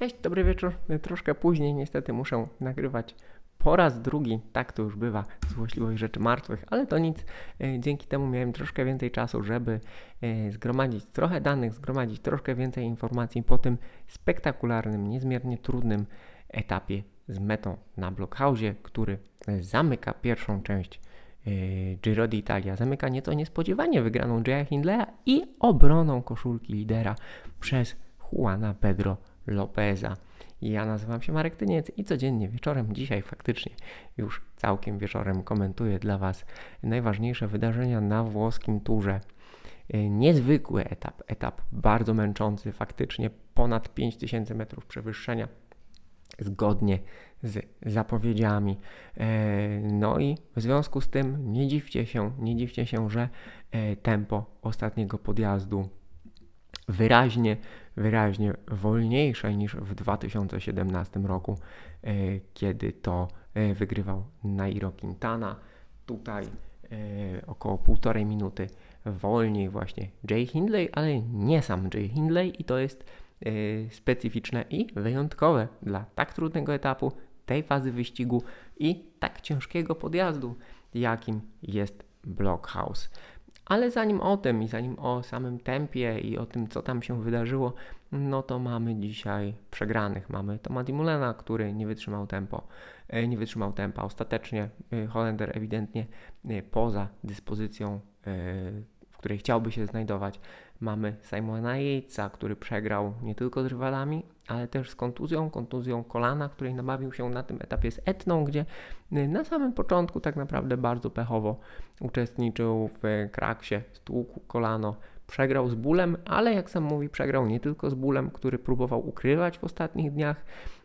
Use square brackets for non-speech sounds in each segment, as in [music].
Cześć, dobry wieczór. Troszkę później niestety muszę nagrywać po raz drugi. Tak to już bywa, złośliwość rzeczy martwych, ale to nic. E, dzięki temu miałem troszkę więcej czasu, żeby e, zgromadzić trochę danych, zgromadzić troszkę więcej informacji po tym spektakularnym, niezmiernie trudnym etapie z metą na Blockhouse, który zamyka pierwszą część e, Giro d'Italia. Zamyka nieco niespodziewanie wygraną Jaya Hindleya i obroną koszulki lidera przez Juana Pedro Lopeza. Ja nazywam się Marek Tyniec i codziennie wieczorem, dzisiaj faktycznie już całkiem wieczorem komentuję dla Was najważniejsze wydarzenia na włoskim turze. E, niezwykły etap, etap bardzo męczący, faktycznie ponad 5000 metrów przewyższenia, zgodnie z zapowiedziami. E, no i w związku z tym nie dziwcie się, nie dziwcie się, że e, tempo ostatniego podjazdu wyraźnie, wyraźnie wolniejsze niż w 2017 roku, e, kiedy to e, wygrywał Nairo Quintana. Tutaj e, około półtorej minuty wolniej właśnie Jay Hindley, ale nie sam Jay Hindley i to jest specyficzne i wyjątkowe dla tak trudnego etapu, tej fazy wyścigu i tak ciężkiego podjazdu, jakim jest Blockhouse. Ale zanim o tym i zanim o samym tempie i o tym, co tam się wydarzyło, no to mamy dzisiaj przegranych. Mamy Toma Dimulena, który nie wytrzymał tempo, e, nie wytrzymał tempa. Ostatecznie e, Holender ewidentnie e, poza dyspozycją, w której chciałby się znajdować. Mamy Simona Yatesa, który przegrał nie tylko z rywalami, ale też z kontuzją, kontuzją kolana, której nabawił się na tym etapie z Etną, gdzie y, na samym początku tak naprawdę bardzo pechowo uczestniczył w kraksie, stłukł kolano, przegrał z bólem, ale jak sam mówi, przegrał nie tylko z bólem, który próbował ukrywać w ostatnich dniach,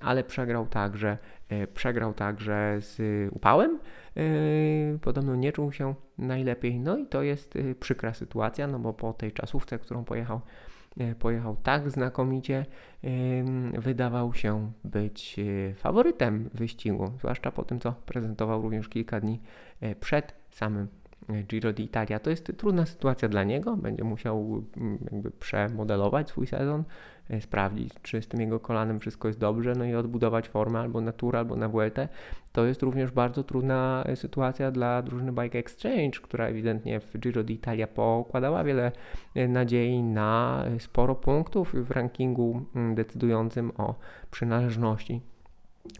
ale przegrał także, y, przegrał także z upałem. Y, podobno nie czuł się najlepiej. No i to jest przykra sytuacja, no bo po tej czasówce, którą pojechał E, pojechał tak znakomicie, wydawał się być e, faworytem wyścigu, zwłaszcza po tym, co prezentował również kilka dni e, przed samym Giro d'Italia. To jest trudna sytuacja dla niego, będzie musiał mm, jakby przemodelować swój sezon, E, sprawdzić, czy z tym jego kolanem wszystko jest dobrze, no i odbudować formę albo na Tour, albo na Vuelta. To jest również bardzo trudna e, sytuacja dla drużyny Bike Exchange, która ewidentnie w Giro d'Italia pokładała wiele e, nadziei na sporo punktów w rankingu mm, decydującym o przynależności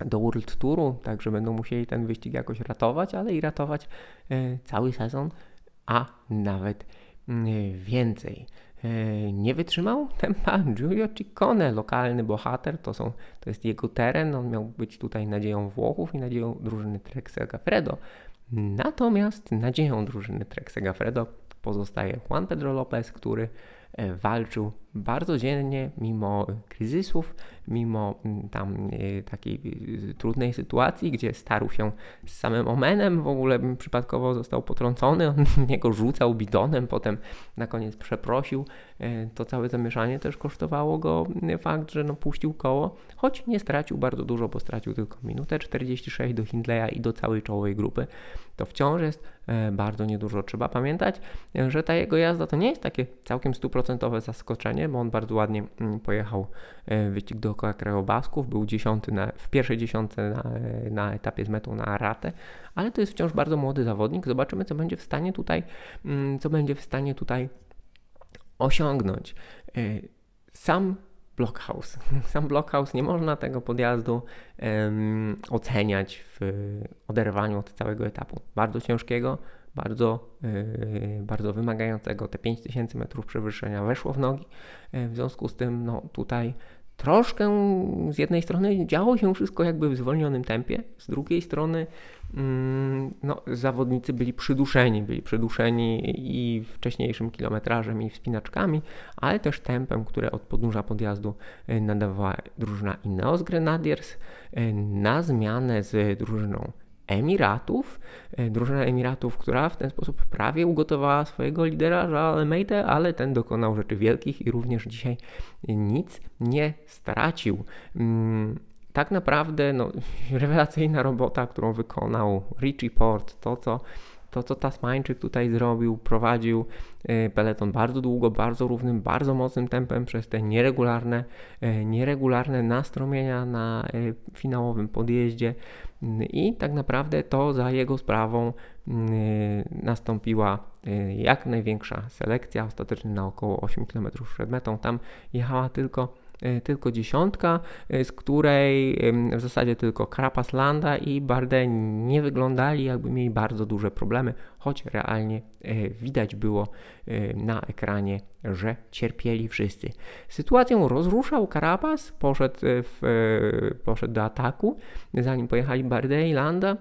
do World Touru, także będą musieli ten wyścig jakoś ratować, ale i ratować cały sezon, a nawet mm, więcej. E, nie wytrzymał [laughs] tempa Giulio Ciccone, lokalny bohater, to, są, to jest jego teren, on miał być tutaj nadzieją Włochów i nadzieją drużyny Trek Segafredo. Natomiast nadzieją drużyny Trek Segafredo pozostaje Juan Pedro Lopez, który E, walczył bardzo dziennie, mimo kryzysów, mimo mm, tam e, takiej e, trudnej sytuacji, gdzie starł się z samym Omenem, w ogóle przypadkowo został potrącony, on [laughs] niego rzucał bidonem, potem na koniec przeprosił. To całe zamieszanie też kosztowało go fakt, że no puścił koło, choć nie stracił bardzo dużo, bo stracił tylko minutę 46 do Hindleya i do całej czołowej grupy. To wciąż jest bardzo niedużo. Trzeba pamiętać, że ta jego jazda to nie jest takie całkiem stuprocentowe stuprocentowe bo on bardzo ładnie mm, pojechał e, wyścig dookoła krajobasków, był dziesiąty na, w pierwszej dziesiątce na, na etapie z metą na ratę, ale to jest wciąż bardzo młody zawodnik. Zobaczymy, co będzie w stanie tutaj, mm, co będzie w stanie tutaj osiągnąć. E, sam Blockhouse. [laughs] Sam Blockhouse nie można tego podjazdu um, oceniać w oderwaniu od całego etapu. Bardzo ciężkiego, bardzo, yy, bardzo wymagającego. Te 5000 metrów przewyższenia weszło w nogi. Yy, w związku z tym, no tutaj troszkę z jednej strony działo się wszystko jakby w zwolnionym tempie, z drugiej strony mm, no, zawodnicy byli przyduszeni, byli przyduszeni i wcześniejszym kilometrażem i wspinaczkami, ale też tempem, które od podnóża podjazdu y, nadawała drużyna Ineos Grenadiers na zmianę z drużyną Emiratów, e, drużyna Emiratów, która w ten sposób prawie ugotowała swojego lidera Almeida, ale ten dokonał rzeczy wielkich i również dzisiaj nic nie stracił. Mm, tak naprawdę no, [laughs] rewelacyjna robota, którą wykonał Richie Port, to co to co Tasmańczyk tutaj zrobił, prowadził peleton bardzo długo, bardzo równym, bardzo mocnym tempem przez te nieregularne, nieregularne nastromienia na finałowym podjeździe i tak naprawdę to za jego sprawą nastąpiła jak największa selekcja, ostatecznie na około 8 km przed metą. Tam jechała tylko tylko dziesiątka, e, z której w zasadzie tylko Carapaz Landa i Bardet nie wyglądali jakby mieli bardzo duże problemy, choć realnie e, widać było na ekranie, że cierpieli wszyscy. Sytuacją rozruszał Carapaz, poszedł, poszedł do ataku, zanim pojechali Bardet i Landa.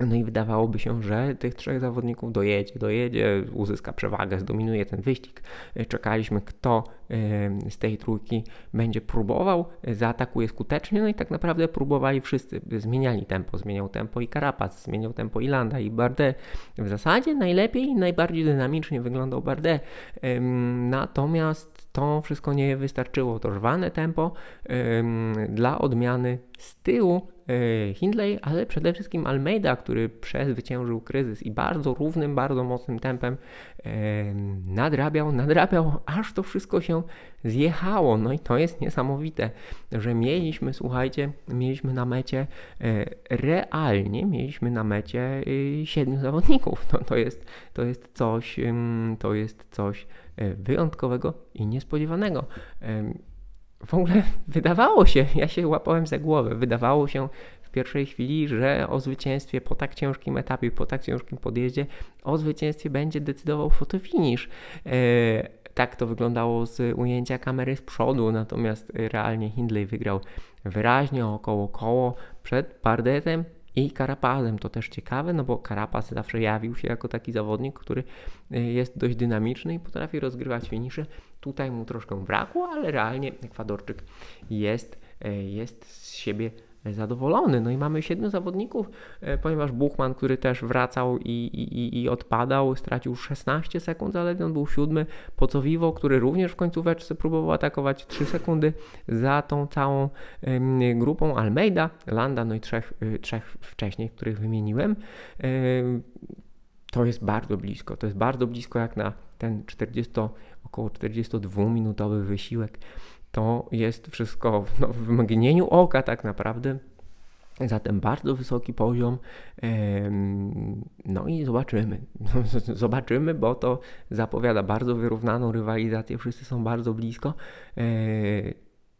No i wydawałoby się, że tych trzech zawodników dojedzie, dojedzie, uzyska przewagę, zdominuje ten wyścig. Czekaliśmy, kto z tej trójki będzie próbował, zaatakuje skutecznie, no i tak naprawdę próbowali wszyscy, zmieniali tempo, zmieniał tempo i Carapaz, zmieniał tempo i Landa i Bardet. W zasadzie najlepiej najbardziej dynamicznie wyglądał Bardet, natomiast to wszystko nie wystarczyło, to rwane tempo dla odmiany z tyłu Hindley, ale przede wszystkim Almeida, który przezwyciężył kryzys i bardzo równym, bardzo mocnym tempem e, nadrabiał, nadrabiał, aż to wszystko się zjechało. No i to jest niesamowite, że mieliśmy, słuchajcie, mieliśmy na mecie e, realnie, mieliśmy na mecie siedmiu zawodników. No, to, jest, to jest coś, to jest coś wyjątkowego i niespodziewanego w ogóle wydawało się, ja się łapałem za głowę, wydawało się w pierwszej chwili, że o zwycięstwie po tak ciężkim etapie, po tak ciężkim podjeździe, o zwycięstwie będzie decydował fotofinish. E, tak to wyglądało z ujęcia kamery z przodu, natomiast realnie Hindley wygrał wyraźnie około koło przed Bardetem i Karapazem. To też ciekawe, no bo Karapaz zawsze jawił się jako taki zawodnik, który e, jest dość dynamiczny i potrafi rozgrywać finisze. Tutaj mu troszkę brakło, ale realnie Ekwadorczyk jest, e, jest z siebie zadowolony. No i mamy siedmiu zawodników, e, ponieważ Buchman, który też wracał i, i, i odpadał, stracił 16 sekund zaledwie, on był siódmy. Pocowiwo, który również w końcóweczce próbował atakować 3 sekundy za tą całą grupą Almeida, Landa, no i trzech, y, trzech wcześniej, których wymieniłem. To jest bardzo blisko, to jest bardzo blisko jak na ten 40, około 42-minutowy wysiłek to jest wszystko no, w mgnieniu oka tak naprawdę. Zatem bardzo wysoki poziom. No i zobaczymy. [laughs] Zobaczymy, bo to zapowiada bardzo wyrównaną rywalizację. Wszyscy są bardzo blisko. E,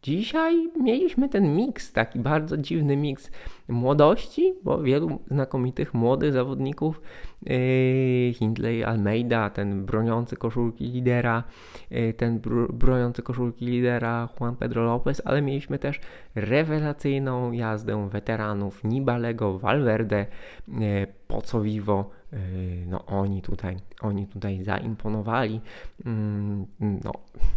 Dzisiaj mieliśmy ten miks, taki bardzo dziwny miks młodości, bo wielu znakomitych młodych zawodników, yy, Hindley, Almeida, ten broniący koszulki lidera, yy, ten broniący koszulki lidera Juan Pedro Lopez, ale mieliśmy też rewelacyjną jazdę weteranów Nibalego, Valverde, yy, Poco Vivo, Yy, no oni tutaj, oni tutaj zaimponowali. Mm, no,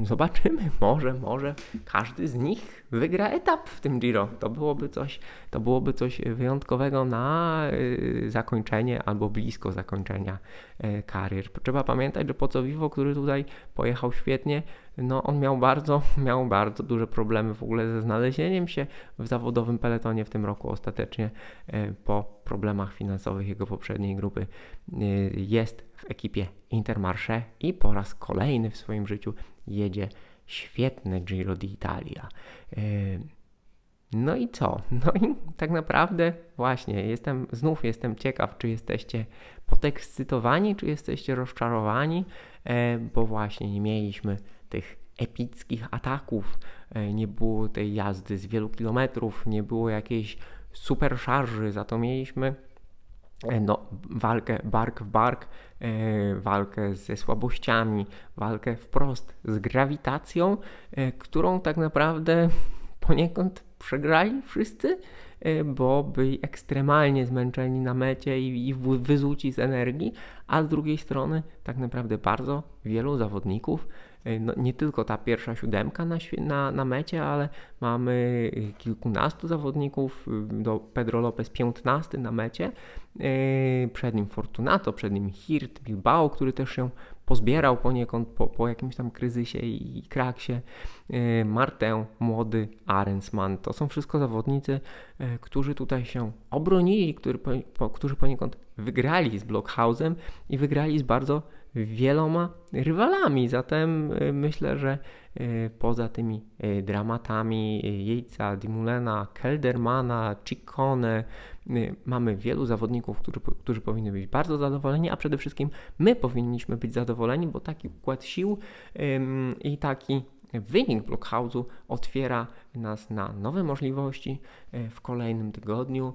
zobaczymy, może, może każdy z nich wygra etap w tym Giro. To byłoby coś, to byłoby coś wyjątkowego na yy, zakończenie albo blisko zakończenia yy, karier. Trzeba pamiętać, że Pocowiwo, który tutaj pojechał świetnie, no on miał bardzo, [laughs] miał bardzo duże problemy w ogóle ze znalezieniem się w zawodowym peletonie w tym roku ostatecznie e, po problemach finansowych jego poprzedniej grupy jest w ekipie Intermarché i po raz kolejny w swoim życiu jedzie świetne Giro d'Italia. E, no i co? [laughs] No i tak naprawdę właśnie jestem, znów jestem ciekaw, czy jesteście podekscytowani, czy jesteście rozczarowani, bo właśnie nie mieliśmy tych epickich ataków, e, nie było tej jazdy z wielu kilometrów, nie było jakiejś super szarży, za to mieliśmy e, no, walkę bark w bark, e, walkę ze słabościami, walkę wprost z grawitacją, którą tak naprawdę [laughs] poniekąd przegrali wszyscy, bo byli ekstremalnie zmęczeni na mecie i, i wyzuci z energii, a z drugiej strony tak naprawdę bardzo wielu zawodników E, no, nie tylko ta pierwsza siódemka na, na, na mecie, ale mamy kilkunastu zawodników, y, do Pedro Lopez 15 na mecie, e, przed nim Fortunato, przed nim Hirt, Bilbao, który też się pozbierał poniekąd po, po jakimś tam kryzysie i, kraksie. E, Martę, młody Arensman. To są wszystko zawodnicy, e, którzy tutaj się obronili, którzy, po, którzy poniekąd wygrali z Blockhausem i wygrali z bardzo wieloma rywalami. Zatem y, myślę, że y, poza tymi y, dramatami Jejca, Dimulena, Keldermana, Ciccone mamy wielu zawodników, którzy, którzy powinni być bardzo zadowoleni, a przede wszystkim my powinniśmy być zadowoleni, bo taki układ sił i taki wynik Blockhouse'u otwiera nas na nowe możliwości w kolejnym tygodniu.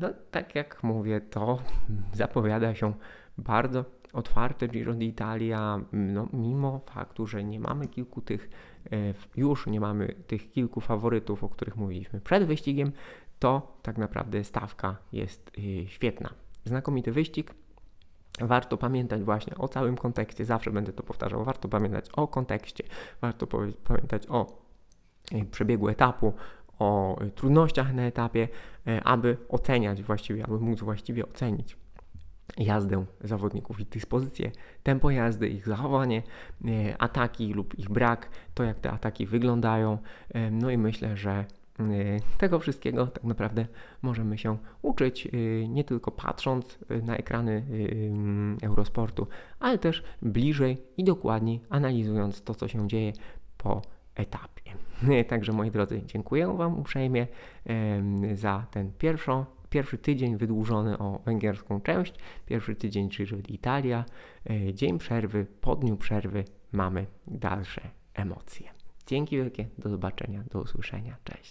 No, tak jak mówię, to [laughs] zapowiada się bardzo otwarte Giro d'Italia, no, mimo faktu, że nie mamy kilku tych, już nie mamy tych kilku faworytów, o których mówiliśmy przed wyścigiem, to tak naprawdę stawka jest e, świetna. Znakomity wyścig. Warto pamiętać właśnie o całym kontekście, zawsze będę to powtarzał. Warto pamiętać o kontekście, warto pamiętać o e, przebiegu etapu, o trudnościach na etapie, aby oceniać właściwie, aby móc właściwie ocenić jazdę zawodników i dyspozycję, tempo jazdy, ich zachowanie, ataki lub ich brak, to jak te ataki wyglądają. No i myślę, że tego wszystkiego tak naprawdę możemy się uczyć nie tylko patrząc na ekrany Eurosportu, ale też bliżej i dokładniej analizując to, co się dzieje po etapie. Także moi drodzy, dziękuję Wam uprzejmie za ten pierwszą pierwszy tydzień wydłużony o węgierską część, pierwszy tydzień Giro Italia, e, dzień przerwy, po dniu przerwy mamy dalsze emocje. Dzięki wielkie, do zobaczenia, do usłyszenia, cześć.